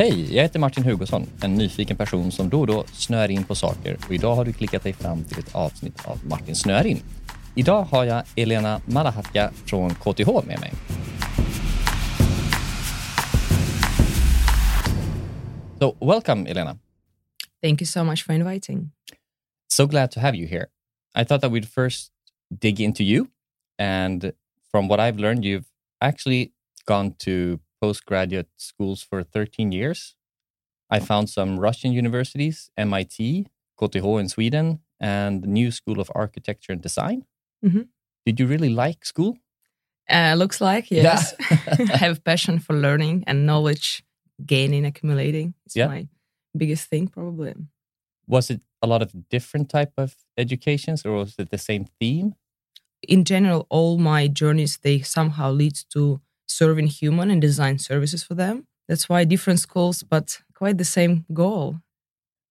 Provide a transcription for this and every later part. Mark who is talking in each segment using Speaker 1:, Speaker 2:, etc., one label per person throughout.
Speaker 1: Hej, jag heter Martin Hugosson, en nyfiken person som då och då snör in på saker och idag har du klickat dig fram till ett avsnitt av Martin snör in. Idag har jag Elena Malahatka från KTH med mig. So, welcome, Elena.
Speaker 2: Thank you so much for inviting.
Speaker 1: So glad to have you here. I thought that we'd first dig into you. And from what I've learned, you've actually gone to postgraduate schools for 13 years. I found some Russian universities, MIT, KTH in Sweden, and the New School of Architecture and Design.
Speaker 2: Mhm.
Speaker 1: Did you really like school?
Speaker 2: Uh, looks like yes. I have passion for learning and knowledge gaining, accumulating. It's
Speaker 1: Yeah.
Speaker 2: my biggest thing, probably.
Speaker 1: Was it a lot of different type of educations, or was it the same theme?
Speaker 2: In general, all my journeys they somehow leads to serving human and design services for them. That's why different schools, but quite the same goal.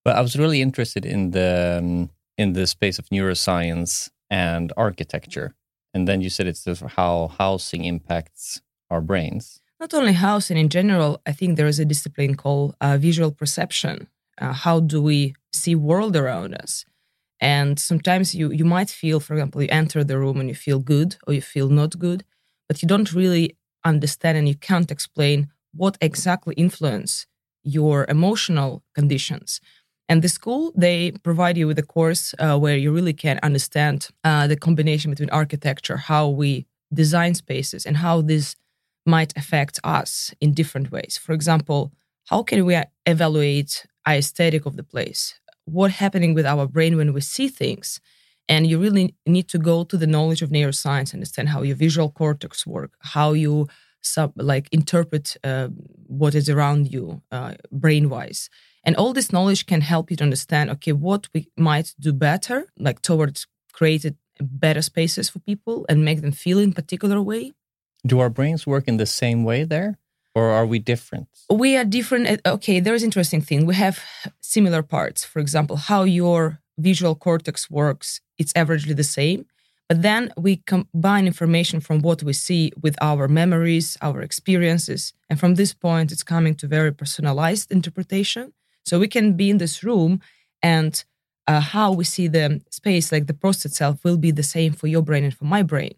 Speaker 1: But I was really interested in the um, in the space of neuroscience and architecture, and then you said it's just how housing impacts our brains.
Speaker 2: Not only housing in general, I think there is a discipline called uh, visual perception. Uh, how do we see world around us? And sometimes you you might feel, for example, you enter the room and you feel good or you feel not good, but you don't really understand and you can't explain what exactly influence your emotional conditions. And the school they provide you with a course uh, where you really can understand uh, the combination between architecture, how we design spaces, and how this might affect us in different ways. For example, how can we evaluate aesthetic of the place? What happening with our brain when we see things? And you really need to go to the knowledge of neuroscience, understand how your visual cortex work, how you sub like interpret uh, what is around you uh, brain wise. And all this knowledge can help you to understand, okay, what we might do better, like towards created better spaces for people and make them feel in particular way
Speaker 1: Do our brains work in the same way there, or are we different?
Speaker 2: we are different okay there is interesting thing we have similar parts for example how your visual cortex works it's averagely the same. But then we combine information from what we see with our memories our experiences. And from this point it's coming to very personalized interpretation. So we can be in this room and uh, how we see the space like the process itself will be the same for your brain and for my brain.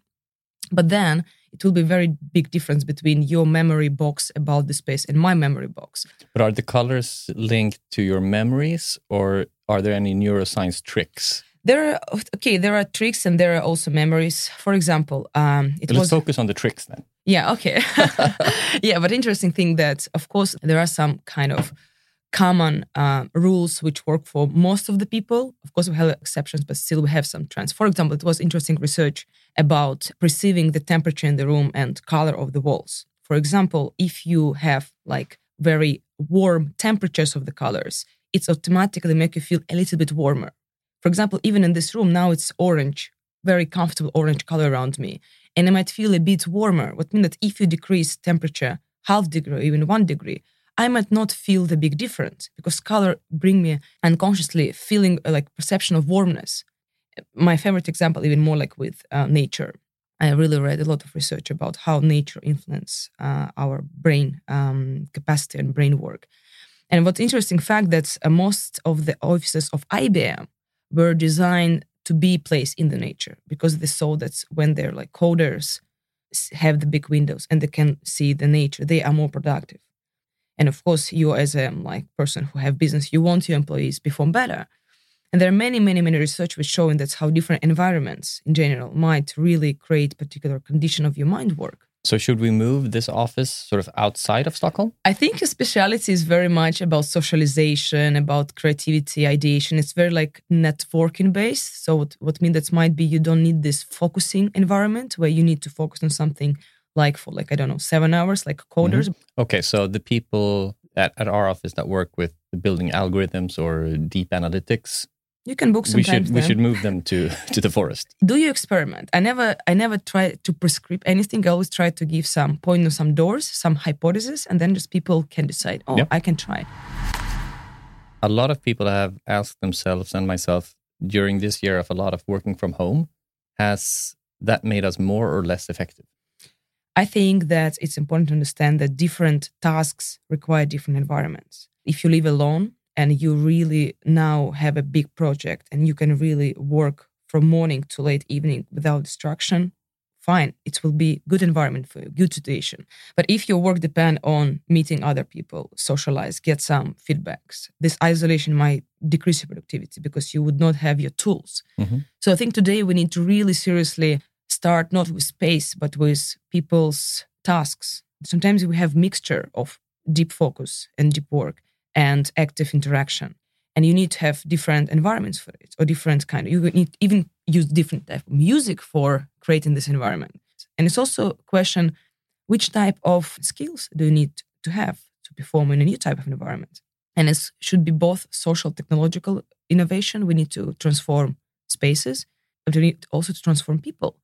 Speaker 2: But then it will be very big difference between your memory box about the space and my memory box.
Speaker 1: But are the colors linked to your memories, or are there any neuroscience tricks?
Speaker 2: there are okay there are tricks and there are also memories. For example um it
Speaker 1: Let's
Speaker 2: was
Speaker 1: focus on the tricks then.
Speaker 2: yeah okay. Yeah but interesting thing that of course there are some kind of common uh, rules which work for most of the people. Of course we have exceptions but still we have some trends. For example it was interesting research about perceiving the temperature in the room and color of the walls. For example if you have like very warm temperatures of the colors it's automatically make you feel a little bit warmer for example even in this room now it's orange very comfortable orange color around me and I might feel a bit warmer. What means that if you decrease temperature half degree even one degree, I might not feel the big difference because color bring me unconsciously feeling uh, like perception of warmness. My favorite example, even more like with uh, nature. I really read a lot of research about how nature influence uh, our brain um, capacity and brain work. And what's interesting fact that uh, most of the offices of IBM were designed to be placed in the nature because they saw that when they're like coders have the big windows and they can see the nature, they are more productive. And of course, you as a like person who have business, you want your employees perform better. And there are many, many, many research which showing that's how different environments in general might really create particular condition of your mind work.
Speaker 1: So, should we move this office sort of outside of Stockholm?
Speaker 2: I think your speciality is very much about socialization, about creativity, ideation. It's very like networking based. So what, what means that might be you don't need this focusing environment where you need to focus on something like for like I don't know seven hours, like mm-hmm. coders.
Speaker 1: Okay, so the people at, at our office that work with the building algorithms or deep analytics,
Speaker 2: You can book
Speaker 1: we
Speaker 2: sometimes.
Speaker 1: should we
Speaker 2: then.
Speaker 1: should move them to to the forest.
Speaker 2: Do you experiment? I never I never try to prescribe anything. I always try to give some point on some doors, some hypothesis, and then just people can decide. Oh,
Speaker 1: Yep.
Speaker 2: I can try.
Speaker 1: A lot of people have asked themselves and myself during this year of a lot of working from home, has that made us more or less effective?
Speaker 2: I think that it's important to understand that different tasks require different environments. If you live alone and you really now have a big project and you can really work from morning to late evening without distraction, fine. It will be good environment for you, good situation. But if your work depend on meeting other people, socialize, get some feedbacks, this isolation might decrease your productivity because you would not have your tools. Mm-hmm. So I think today we need to really seriously start not with space but with people's tasks. Sometimes we have mixture of deep focus and deep work and active interaction. And you need to have different environments for it or different kind you need even use different type of music for creating this environment. And it's also a question which type of skills do you need to have to perform in a new type of environment? And it should be both social technological innovation we need to transform spaces but we need also to transform people.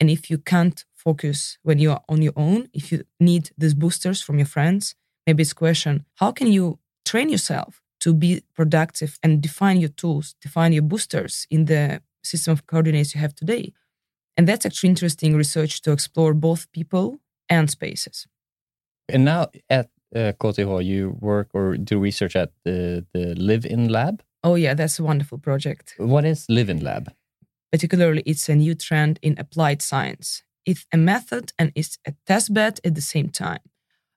Speaker 2: And if you can't focus when you are on your own if you need these boosters from your friends maybe it's a question how can you train yourself to be productive and define your tools, define your boosters in the system of coordinates you have today. And that's actually interesting research to explore both people and spaces.
Speaker 1: And now at uh, KTH, you work or do research at the, the Live In Lab?
Speaker 2: Oh, yeah, that's a wonderful project.
Speaker 1: What is Live In Lab?
Speaker 2: Particularly, it's a new trend in applied science. It's a method and it's a test bed at the same time.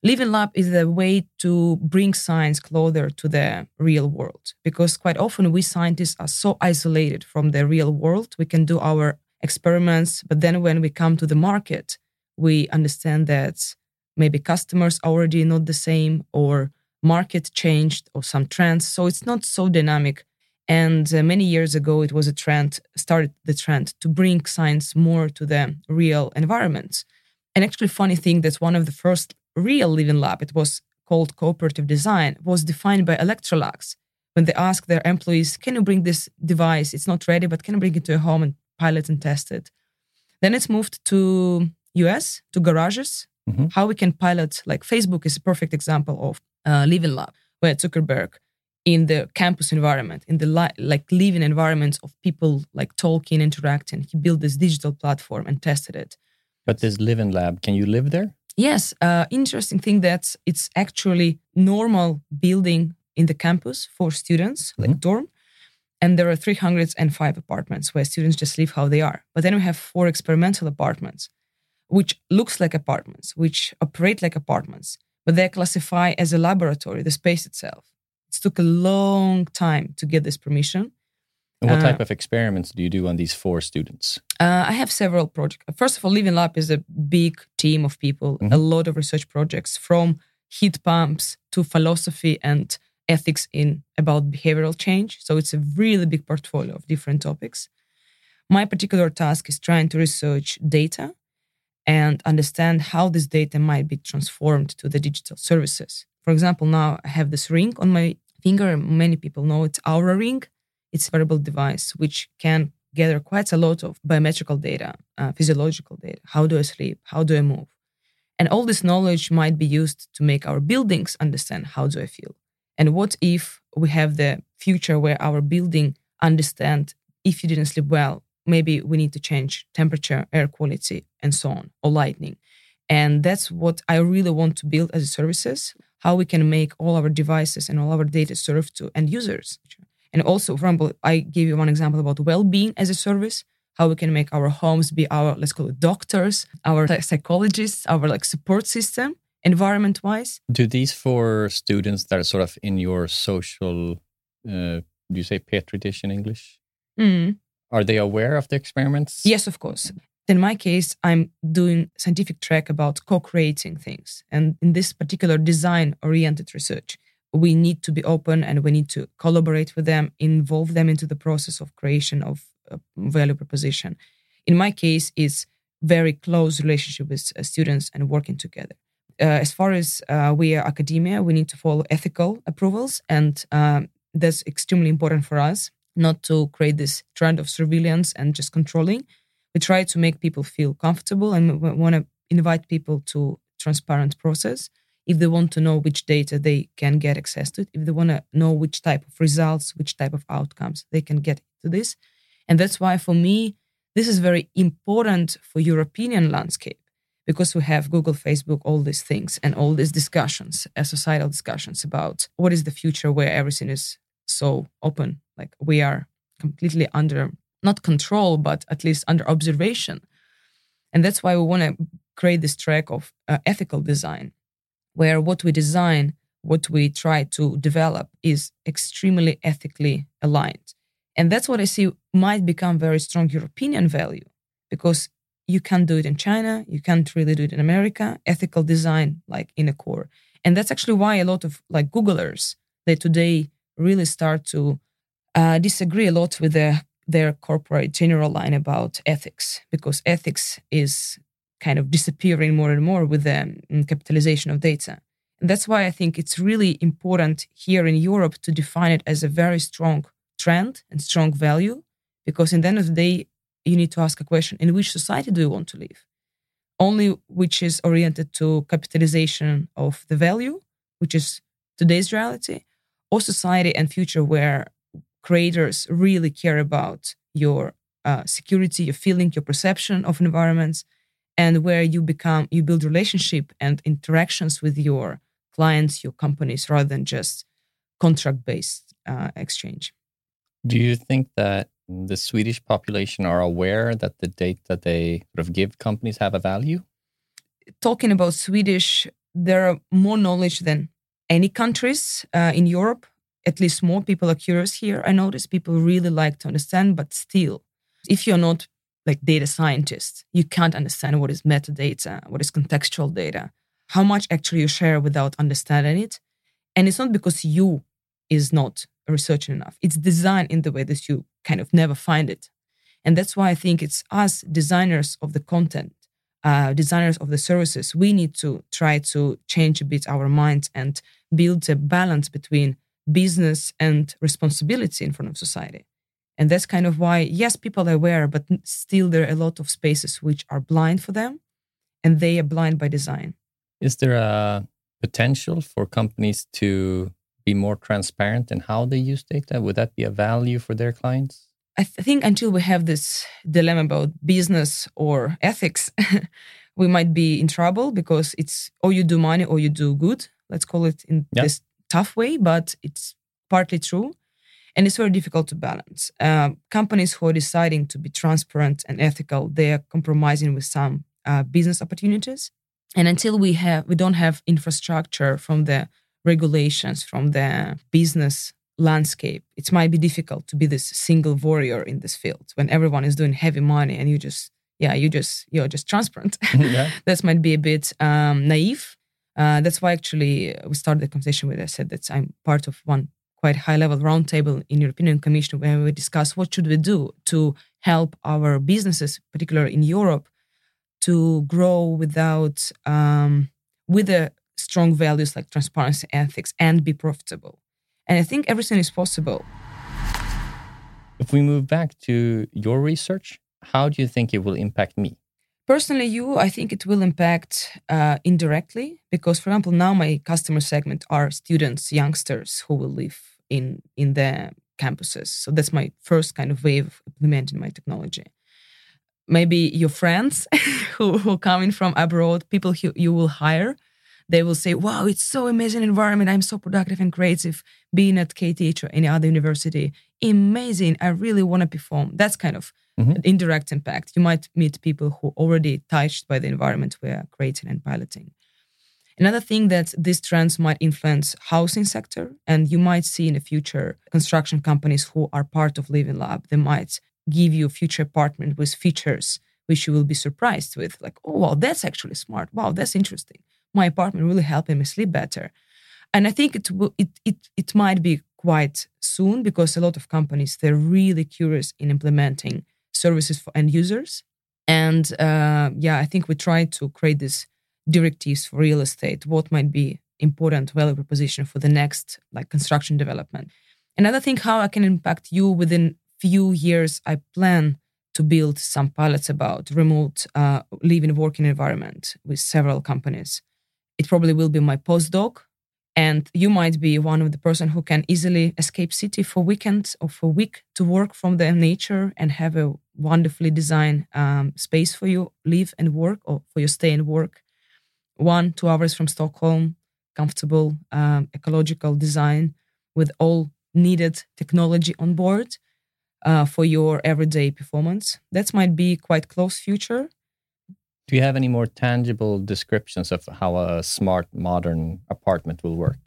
Speaker 2: Live In Lab is a way to bring science closer to the real world because quite often we scientists are so isolated from the real world. We can do our experiments, but then when we come to the market, we understand that maybe customers are already not the same or market changed or some trends. So it's not so dynamic. And uh, many years ago, it was a trend, started the trend to bring science more to the real environments. And actually, funny thing that's one of the first real living Lab, it was called cooperative design, was defined by Electrolux when they asked their employees, Can you bring this device? It's not ready, but can you bring it to your home and pilot and test it? Then it's moved to US, to garages, mm-hmm. how we can pilot, like Facebook is a perfect example of uh, Live In Lab, where Zuckerberg in the campus environment, in the li- like living environments of people like talking, interacting, he built this digital platform and tested it.
Speaker 1: But this living Lab, can you live there?
Speaker 2: Yes, uh, interesting thing that it's actually normal building in the campus for students, mm-hmm. like dorm. And there are 305 apartments where students just live how they are. But then we have four experimental apartments, which looks like apartments, which operate like apartments, but they're classified as a laboratory, the space itself. It took a long time to get this permission.
Speaker 1: And what uh, type of experiments do you do on these four students?
Speaker 2: Uh, I have several projects. First of all, Living Lab is a big team of people, mm-hmm. a lot of research projects from heat pumps to philosophy and ethics in about behavioral change. So it's a really big portfolio of different topics. My particular task is trying to research data and understand how this data might be transformed to the digital services. For example, now I have this ring on my finger. Many people know it's Oura Ring. It's a wearable device which can gather quite a lot of biometrical data, uh, physiological data. How do I sleep? How do I move? And all this knowledge might be used to make our buildings understand how do I feel. And what if we have the future where our building understand if you didn't sleep well, maybe we need to change temperature, air quality, and so on, or lighting. And that's what I really want to build as a services, how we can make all our devices and all our data serve to end users. And also, for example, I gave you one example about well-being as a service, how we can make our homes be our, let's call it doctors, our psychologists, our like support system, environment-wise.
Speaker 1: Do these four students that are sort of in your social, uh, do you say petri dish in English? Mm. Are they aware of the experiments?
Speaker 2: Yes, of course. In my case, I'm doing scientific track about co-creating things, and in this particular design-oriented research we need to be open and we need to collaborate with them, involve them into the process of creation of value proposition. In my case, it's very close relationship with uh, students and working together. Uh, as far as uh, we are academia, we need to follow ethical approvals, and um, that's extremely important for us not to create this trend of surveillance and just controlling. We try to make people feel comfortable and we want to invite people to transparent process if they want to know which data they can get access to it, if they want to know which type of results, which type of outcomes they can get to this. And that's why for me, this is very important for European landscape because we have Google, Facebook, all these things, and all these discussions, uh, societal discussions about what is the future where everything is so open. Like we are completely under not control, but at least under observation. And that's why we want to create this track of uh, ethical design, where what we design, what we try to develop is extremely ethically aligned. And that's what I see might become very strong European value because you can't do it in China, you can't really do it in America, ethical design like in a core. And that's actually why a lot of like Googlers, they today really start to uh, disagree a lot with their their corporate general line about ethics because ethics is kind of disappearing more and more with the um, capitalization of data. And that's why I think it's really important here in Europe to define it as a very strong trend and strong value, because in the end of the day, you need to ask a question in which society do you want to live? Only which is oriented to capitalization of the value, which is today's reality, or society and future where creators really care about your uh, security, your feeling, your perception of environments, and where you become you build relationship and interactions with your clients, your companies, rather than just contract based uh, exchange.
Speaker 1: Do you think that the Swedish population are aware that the data they sort of give companies have a value?
Speaker 2: Talking about Swedish, there are more knowledge than any countries uh, in Europe. At least more people are curious here. I notice people really like to understand, but still, if you're not like data scientist, you can't understand what is metadata, what is contextual data, how much actually you share without understanding it. And it's not because you is not researching enough. It's designed in the way that you kind of never find it. And that's why I think it's us designers of the content, uh, designers of the services, we need to try to change a bit our minds and build a balance between business and responsibility in front of society. And that's kind of why, yes, people are aware, but still there are a lot of spaces which are blind for them and they are blind by design.
Speaker 1: Is there a potential for companies to be more transparent in how they use data? Would that be a value for their clients?
Speaker 2: I th- think until we have this dilemma about business or ethics, we might be in trouble because it's or you do money or you do good. Let's call it in yeah. this tough way, but it's partly true. And it's very difficult to balance. Uh, companies who are deciding to be transparent and ethical, they are compromising with some uh, business opportunities. And until we have, we don't have infrastructure from the regulations from the business landscape, it might be difficult to be this single warrior in this field when everyone is doing heavy money and you just, yeah, you just, you're just transparent. yeah. that might be a bit um, naive. Uh, that's why actually we started the conversation with. I said that I'm part of one quite high level roundtable in European Commission where we discuss what should we do to help our businesses, particularly in Europe, to grow without um, with a strong values like transparency, ethics, and be profitable. And I think everything is possible.
Speaker 1: If we move back to your research, how do you think it will impact me?
Speaker 2: Personally, you, I think it will impact uh, indirectly because, for example, now my customer segment are students, youngsters who will live in in the campuses. So that's my first kind of way of implementing my technology. Maybe your friends who, who coming from abroad, people who you will hire they will say, wow, it's so amazing environment. I'm so productive and creative being at KTH or any other university. Amazing. I really want to perform. That's kind of mm-hmm. indirect impact. You might meet people who already touched by the environment we're creating and piloting. Another thing that these trends might influence housing sector, and you might see in the future construction companies who are part of Living Lab, they might give you a future apartment with features which you will be surprised with, like, oh wow, that's actually smart. Wow, that's interesting my apartment really helping me sleep better. And I think it it, it, it might be quite soon because a lot of companies, they're really curious in implementing services for end users. And uh, yeah, I think we try to create these directives for real estate, what might be important value proposition for the next like construction development. Another thing, how I can impact you within few years, I plan to build some pilots about remote uh, living working environment with several companies it probably will be my postdoc and you might be one of the person who can easily escape city for weekend or for week to work from the nature and have a wonderfully designed um, space for you live and work or for your stay and work. One two hours from stockholm comfortable um, ecological design with all needed technology on board uh, for your everyday performance. That might be quite close future
Speaker 1: do you have any more tangible descriptions of how a smart modern apartment will work?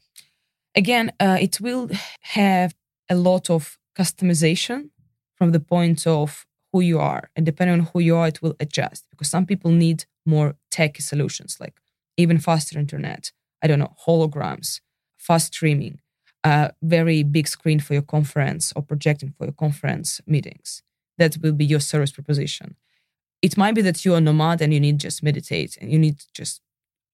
Speaker 2: Again, uh, it will have a lot of customization from the point of who you are. And depending on who you are, it will adjust because some people need more tech solutions like even faster internet, I don't know, holograms, fast streaming, a very big screen for your conference or projecting for your conference meetings. That will be your service proposition it might be that you're a nomad and you need just meditate and you need just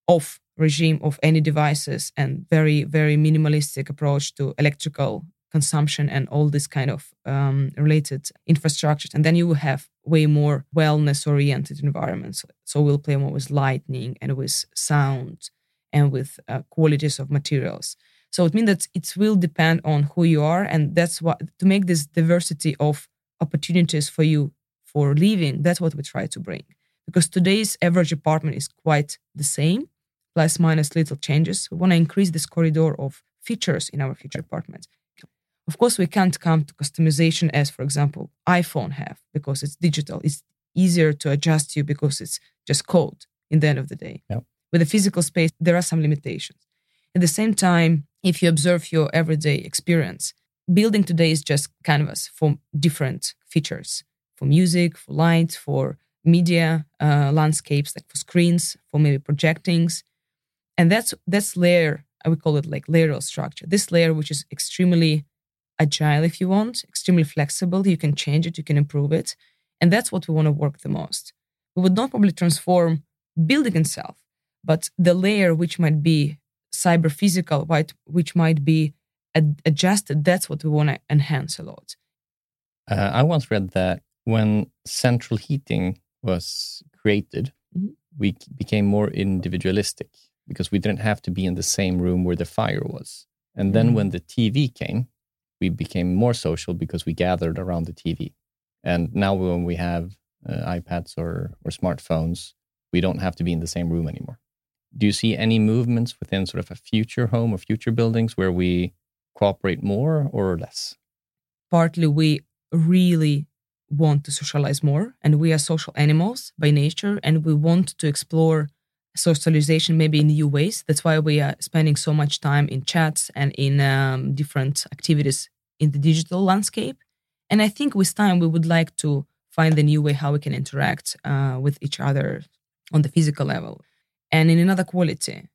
Speaker 2: off regime of any devices and very very minimalistic approach to electrical consumption and all this kind of um, related infrastructures. And then you will have way more wellness oriented environments. So we'll play more with lightning and with sound and with uh, qualities of materials. So it means that it will depend on who you are and that's what to make this diversity of opportunities for you for living, that's what we try to bring. Because today's average apartment is quite the same, plus minus little changes. We want to increase this corridor of features in our future apartments. Of course, we can't come to customization as, for example, iPhone have because it's digital. It's easier to adjust you because it's just code in the end of the day. With the physical space, there are some limitations. At the same time, if you observe your everyday experience, building today is just canvas for different features for music, for light, for media uh, landscapes, like for screens, for maybe projectings. And that's that's layer, I would call it like layeral structure. This layer, which is extremely agile, if you want, extremely flexible. You can change it, you can improve it. And that's what we want to work the most. We would not probably transform building itself, but the layer which might be cyber physical, which might be ad- adjusted, that's what we want to enhance a lot.
Speaker 1: Uh, I once read that when central heating was created, mm-hmm. we became more individualistic because we didn't have to be in the same room where the fire was. And then mm-hmm. when the TV came, we became more social because we gathered around the TV. And now when we have uh, iPads or, or smartphones, we don't have to be in the same room anymore. Do you see any movements within sort of a future home or future buildings where we cooperate more or less?
Speaker 2: Partly, we really want to socialize more and we are social animals by nature and we want to explore socialization maybe in new ways. That's why we are spending so much time in chats and in um, different activities in the digital landscape. And i think with time we would like to find a new way how we can interact uh, with each other on the physical level and in another quality.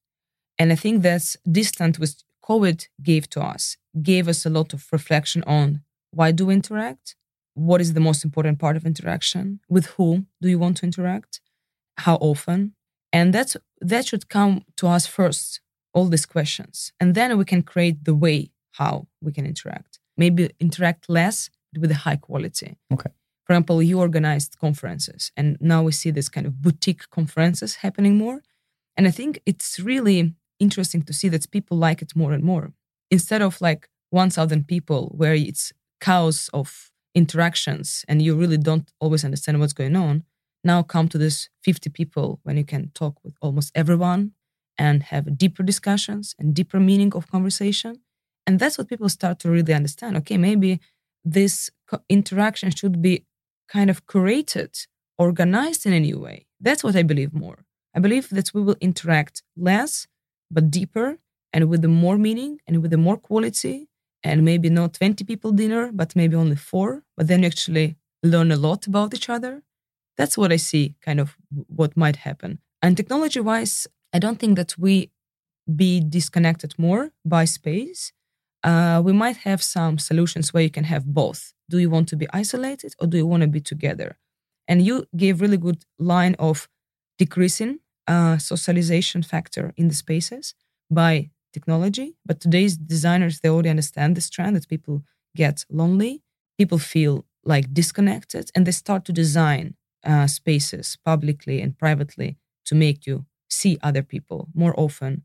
Speaker 2: And i think that's distant with covid gave to us gave us a lot of reflection on why do we interact what is the most important part of interaction? With whom do you want to interact? How often? And that's that should come to us first all these questions. And then we can create the way how we can interact. Maybe interact less with a high quality.
Speaker 1: Okay.
Speaker 2: For example you organized conferences and now we see this kind of boutique conferences happening more. And i think it's really interesting to see that people like it more and more. Instead of like 1000 people where it's chaos of interactions and you really don't always understand what's going on now come to this 50 people when you can talk with almost everyone and have deeper discussions and deeper meaning of conversation. And that's what people start to really understand. Okay maybe this interaction should be kind of curated organized in a new way. That's what i believe more. I believe that we will interact less but deeper and with the more meaning and with the more quality and maybe not 20 people dinner, but maybe only four, but then you actually learn a lot about each other. That's what I see kind of what might happen. And technology wise, I don't think that we be disconnected more by space. Uh, we might have some solutions where you can have both. Do you want to be isolated or do you want to be together? And you gave really good line of decreasing uh, socialization factor in the spaces by technology. But today's designers, they already understand this trend that people get lonely, people feel like disconnected, and they start to design uh, spaces publicly and privately to make you see other people more often,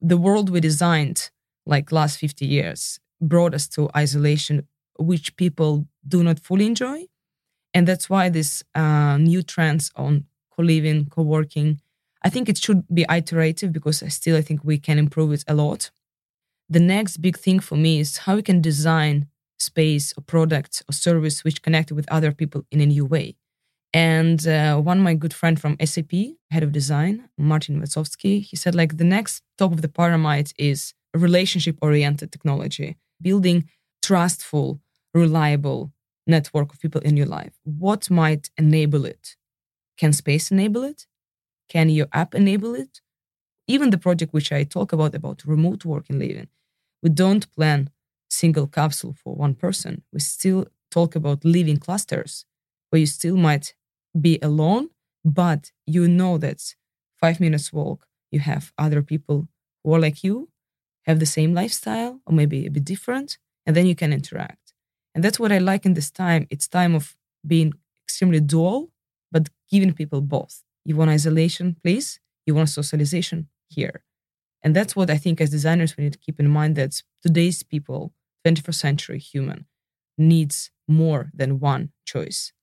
Speaker 2: the world we designed like last 50 years brought us to isolation, which people do not fully enjoy. And that's why this uh, new trends on co-living, co-working, I think it should be iterative because I still I think we can improve it a lot. The next big thing for me is how we can design space or product or service which connect with other people in a new way. And uh, one my good friend from SAP, head of design, Martin Wezowski, he said like the next top of the pyramid is relationship oriented technology, building trustful, reliable network of people in your life. What might enable it? Can space enable it? Can your app enable it? Even the project which I talk about about remote work and living, we don't plan single capsule for one person. We still talk about living clusters where you still might be alone, but you know that five minutes walk, you have other people who are like you, have the same lifestyle, or maybe a bit different, and then you can interact. And that's what I like in this time. It's time of being extremely dual, but giving people both. You want isolation, please. You want socialization here. And that's what I think as designers we need to keep in mind that today's people, 21st century human, needs more than one choice.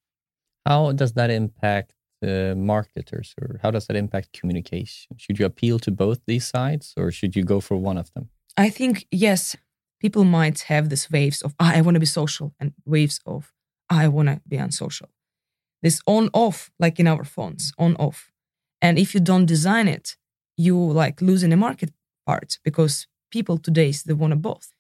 Speaker 1: How does that impact uh, marketers or how does that impact communication? Should you appeal to both these sides or should you go for one of them?
Speaker 2: I think, yes, people might have these waves of, ah, I want to be social and waves of, ah, I want to be unsocial. This on off, like in our phones, on off. And if you don't design it, you like losing a market part because people today, they want both.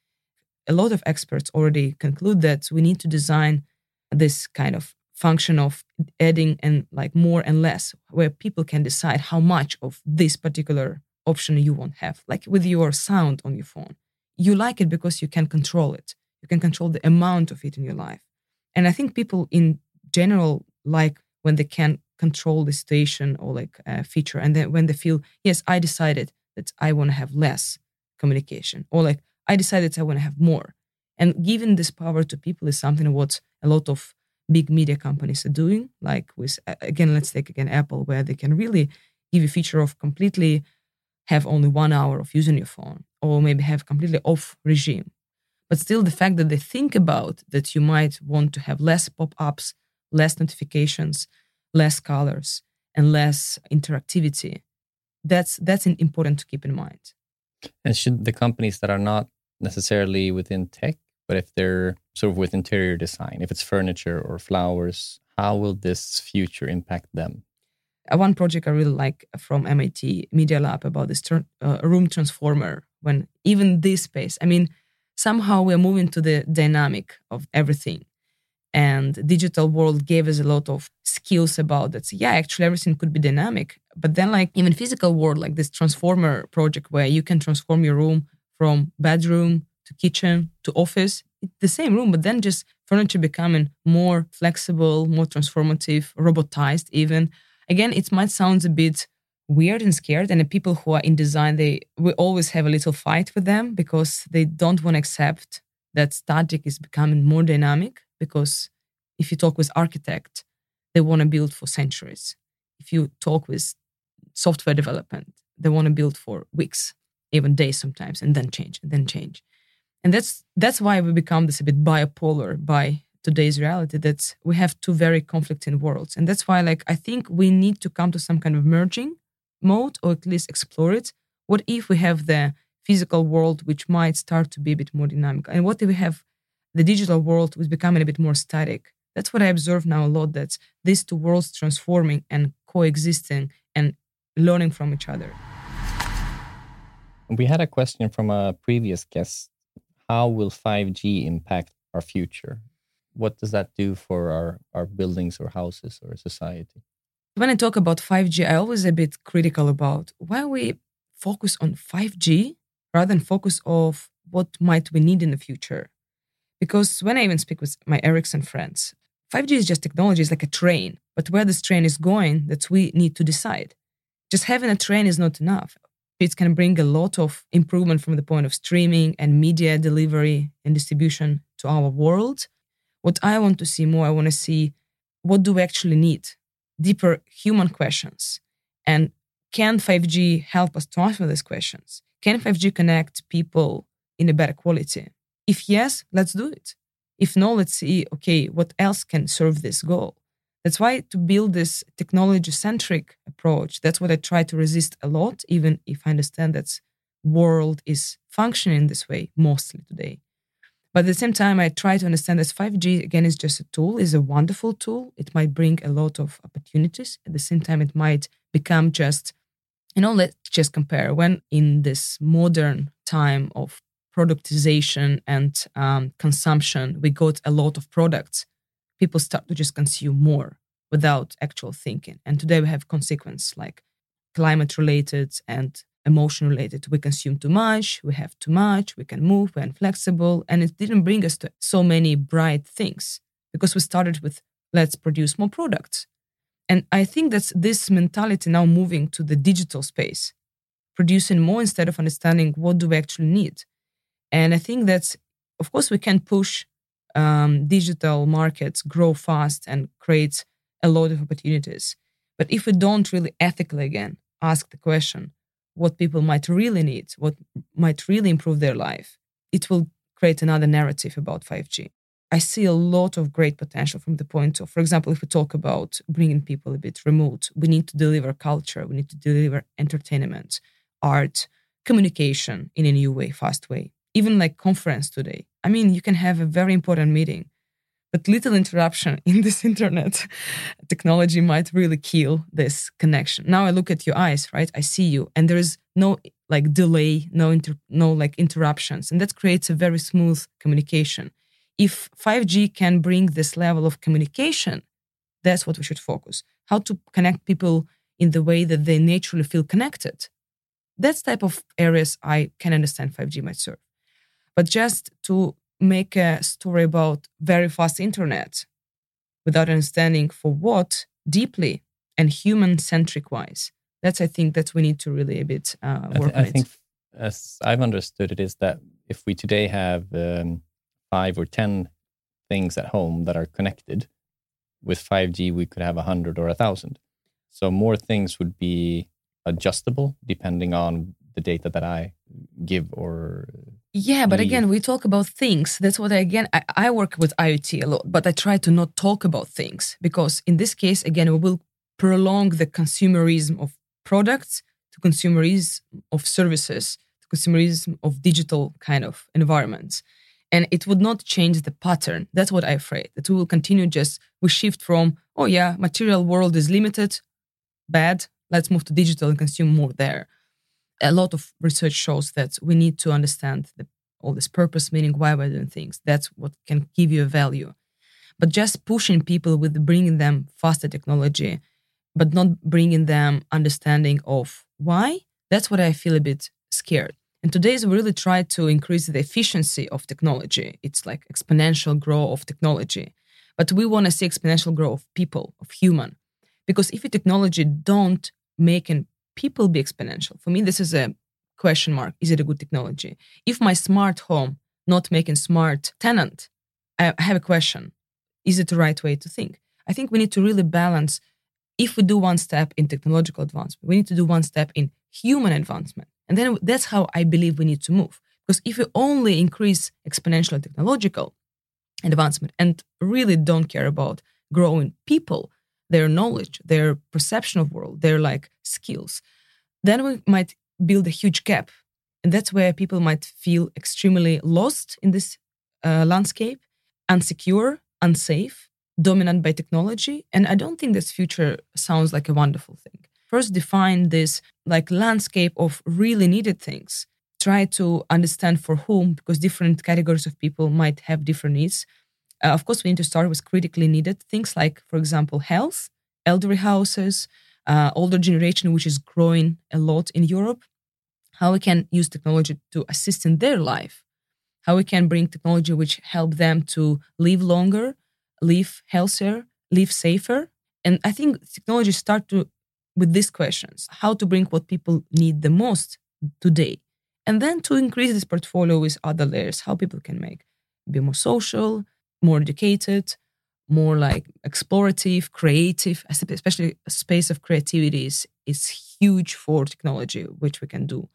Speaker 2: A lot of experts already conclude that we need to design this kind of function of adding and like more and less where people can decide how much of this particular option you won't have like with your sound on your phone you like it because you can control it you can control the amount of it in your life and i think people in general like when they can control the station or like a feature and then when they feel yes i decided that i want to have less communication or like i decided i want to have more and giving this power to people is something what a lot of big media companies are doing, like with, again, let's take again Apple, where they can really give a feature of completely have only one hour of using your phone or maybe have completely off regime. But still, the fact that they think about that you might want to have less pop ups, less notifications, less colors, and less interactivity, that's, that's important to keep in mind.
Speaker 1: And should the companies that are not necessarily within tech but if they're sort of with interior design, if it's furniture or flowers, how will this future impact them?
Speaker 2: Uh, one project I really like from MIT Media Lab about this uh, room transformer. When even this space, I mean, somehow we're moving to the dynamic of everything. And digital world gave us a lot of skills about that. So yeah, actually everything could be dynamic. But then like even physical world, like this transformer project where you can transform your room from bedroom to kitchen to office, the same room, but then just furniture becoming more flexible, more transformative, robotized even. Again, it might sound a bit weird and scared and the people who are in design they we always have a little fight with them because they don't want to accept that static is becoming more dynamic because if you talk with architect they want to build for centuries. If you talk with software development they want to build for weeks even days sometimes and then change and then change. And that's that's why we become this a bit bipolar by today's reality that we have two very conflicting worlds. And that's why like i think we need to come to some kind of merging mode or at least explore it. What if we have the physical world which might start to be a bit more dynamic? And what if we have the digital world is becoming a bit more static that's what i observe now a lot that these two worlds transforming and coexisting and learning from each other
Speaker 1: we had a question from a previous guest how will 5G impact our future? What does that do for our, our buildings or houses or society?
Speaker 2: When I talk about 5G, I always a bit critical about why we focus on 5G rather than focus of what might we need in the future. Because when I even speak with my Ericsson friends, 5G is just technology, it's like a train. But where this train is going, that we need to decide. Just having a train is not enough. It can bring a lot of improvement from the point of streaming and media delivery and distribution to our world. What I want to see more, I want to see what do we actually need? Deeper human questions. And can 5G help us to answer these questions? Can 5G connect people in a better quality? If yes, let's do it. If no, let's see, okay, what else can serve this goal? That's why to build this technology centric approach, that's what I try to resist a lot, even if I understand that world is functioning this way mostly today. But at the same time, I try to understand that 5G again is just a tool, is a wonderful tool. It might bring a lot of opportunities. At the same time, it might become just, you know, let's just compare when in this modern time of productization and um, consumption, we got a lot of products. People start to just consume more without actual thinking. And today we have consequences like climate related and emotion related. We consume too much, we have too much, we can move, we're inflexible. And it didn't bring us to so many bright things because we started with let's produce more products. And I think that's this mentality now moving to the digital space, producing more instead of understanding what do we actually need. And I think that's, of course, we can push um, digital markets grow fast and create a lot of opportunities. But if we don't really ethically again ask the question, what people might really need, what might really improve their life, it will create another narrative about 5G. I see a lot of great potential from the point of, for example, if we talk about bringing people a bit remote, we need to deliver culture, we need to deliver entertainment, art, communication in a new way, fast way. Even like conference today. I mean, you can have a very important meeting but little interruption in this internet technology might really kill this connection. Now I look at your eyes, right? I see you, and there is no like delay, no inter- no like interruptions, and that creates a very smooth communication. If 5G can bring this level of communication, that's what we should focus. How to connect people in the way that they naturally feel connected. That's type of areas I can understand 5G might serve. But just to make a story about very fast internet without understanding for what deeply and human centric wise. That's I think that we need to really a bit uh, work
Speaker 1: I, th- I think, as I've understood it, is that if we today have um, five or ten things at home that are connected, with 5G we could have a hundred or a thousand. So more things would be adjustable depending on the data that I give or
Speaker 2: yeah but mm. again we talk about things. That's what i again I, I, work with iot a lot but i try to not talk about things because in this case again we will prolong the consumerism of products to consumerism of services to consumerism of digital kind of environments. And it would not change the pattern. That's what i'm afraid that we will continue just we shift from oh yeah material world is limited bad let's move to digital and consume more there a lot of research shows that we need to understand the, all this purpose, meaning why we're doing things. That's what can give you a value. But just pushing people with bringing them faster technology, but not bringing them understanding of why, that's what I feel a bit scared. And today's we really try to increase the efficiency of technology. It's like exponential growth of technology. But we want to see exponential growth of people, of human. Because if a technology don't make an people be exponential? For me, this is a question mark. Is it a good technology? If my smart home not making smart tenant, I have a question. Is it the right way to think? I think we need to really balance. If we do one step in technological advancement, we need to do one step in human advancement. And then that's how I believe we need to move. Because if we only increase exponential technological advancement and really don't care about growing people, their knowledge, their perception of world, their like skills, then we might build a huge gap. And that's where people might feel extremely lost in this uh, landscape, unsecure, unsafe, dominant by technology. And I don't think this future sounds like a wonderful thing. First, define this like landscape of really needed things. Try to understand for whom, because different categories of people might have different needs. Uh, of course, we need to start with critically needed things like, for example, health, elderly houses, uh, older generation, which is growing a lot in Europe. How we can use technology to assist in their life. How we can bring technology which help them to live longer, live healthier, live safer. And I think technology start to with these questions: how to bring what people need the most today, and then to increase this portfolio with other layers. How people can make be more social, more educated, more like explorative, creative, especially a space of creativity is, is huge for technology, which we can do.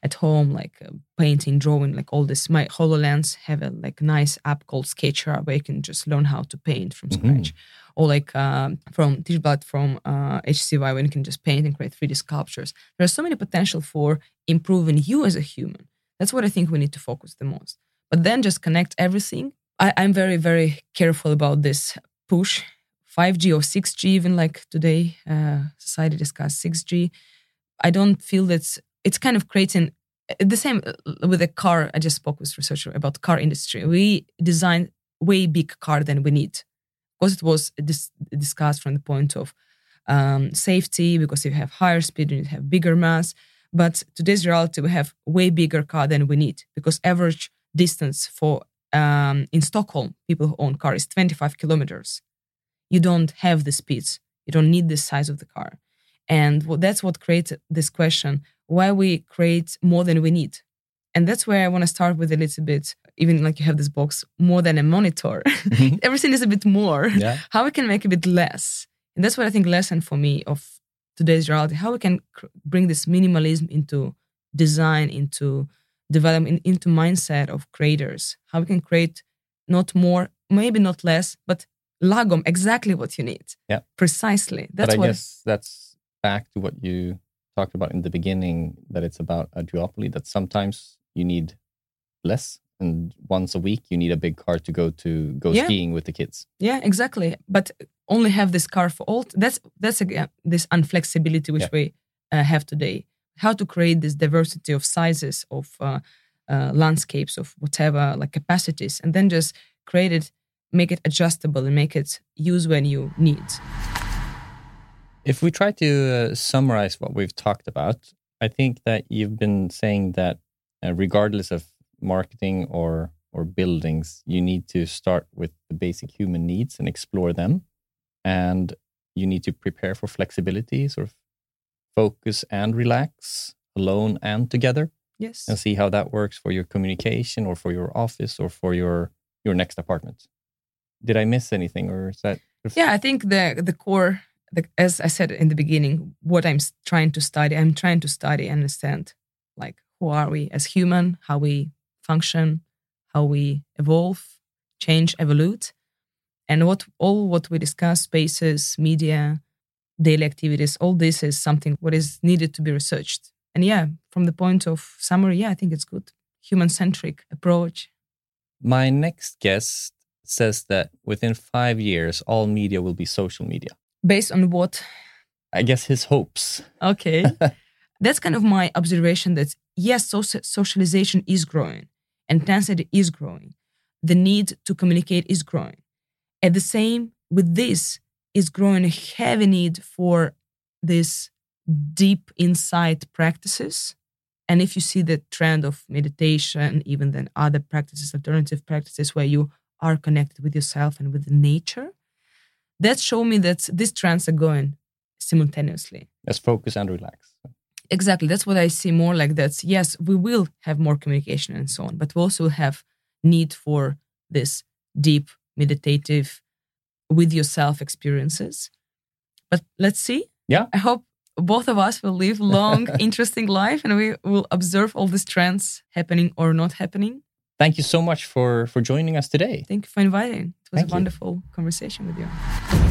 Speaker 2: at home, like uh, painting, drawing, like all this. My HoloLens have a like nice app called Sketcher where you can just learn how to paint from
Speaker 1: Mhm.
Speaker 2: scratch. Or like um, from Teachbot from uh, HCY when you can just paint and create 3D sculptures. There's so many potential for improving you as a human. That's what I think we need to focus the most. But then just connect everything. I, I'm very, very careful about this push 5G or 6G, even like today, uh, society discuss 6G. I don't feel that it's kind of creating the same uh, with a car. I just spoke with researcher about car industry. We designed way big car than we need because it was dis- discussed from the point of um, safety because you have higher speed and you have bigger mass. But today's reality, we have way bigger car than we need because average distance for um, in Stockholm, people who own car is 25 kilometers. You don't have the speeds. You don't need the size of the car. And what, that's what creates this question why we create more than we need. And that's where I want to start with a little bit, even like you have this box, more than a monitor.
Speaker 1: Mhm.
Speaker 2: Everything is a bit more.
Speaker 1: Yeah.
Speaker 2: How we can make a bit less. And that's what I think lesson for me of today's reality, how we can cr- bring this minimalism into design, into development, into mindset of creators. How we can create not more, maybe not less, but lagom, exactly what you need.
Speaker 1: Yeah.
Speaker 2: Precisely. That's
Speaker 1: but I
Speaker 2: what
Speaker 1: guess that's back to what you talked about in the beginning that it's about a duopoly that sometimes you need less and once a week you need a big car to go to go
Speaker 2: Yeah.
Speaker 1: skiing with the kids
Speaker 2: Yeah, exactly. But only have this car for all. That's that's again this unflexibility which
Speaker 1: Yeah.
Speaker 2: we uh, have today. How to create this diversity of sizes of uh, uh, landscapes of whatever like capacities, and then just create it, make it adjustable, and make it use when you need.
Speaker 1: if we try to uh, summarize what we've talked about i think that you've been saying that uh, regardless of marketing or or buildings you need to start with the basic human needs and explore them and you need to prepare for flexibility sort of focus and relax alone and together
Speaker 2: Yes.
Speaker 1: and see how that works for your communication or for your office or for your your next apartment did i miss anything or is that
Speaker 2: Yeah, I think the the core, the, as I said in the beginning, what I'm trying to study, I'm trying to study, and understand, like who are we as human, how we function, how we evolve, change, evolve, and what all what we discuss, spaces, media, daily activities, all this is something what is needed to be researched. And yeah, from the point of summary, yeah, I think it's good, human centric approach.
Speaker 1: My next guest says that within five years, all media will be social media.
Speaker 2: Based on what
Speaker 1: I guess his hopes.
Speaker 2: Okay. That's kind of my observation that yes, soci- socialization is growing, intensity is growing, the need to communicate is growing. At the same with this is growing a heavy need for this deep insight practices. And if you see the trend of meditation, even then other practices, alternative practices where you are connected with yourself and with nature, that show me that these trends are going simultaneously.
Speaker 1: Let's focus and relax.
Speaker 2: Exactly. That's what I see more like that. Yes, we will have more communication and so on, but we also have need for this deep meditative with yourself experiences. But let's see.
Speaker 1: Yeah.
Speaker 2: I hope both of us will live long, interesting life and we will observe all these trends happening or not happening.
Speaker 1: Thank you so much for for joining us today.
Speaker 2: Thank you for inviting. It was
Speaker 1: Thank
Speaker 2: a
Speaker 1: you.
Speaker 2: wonderful conversation with you.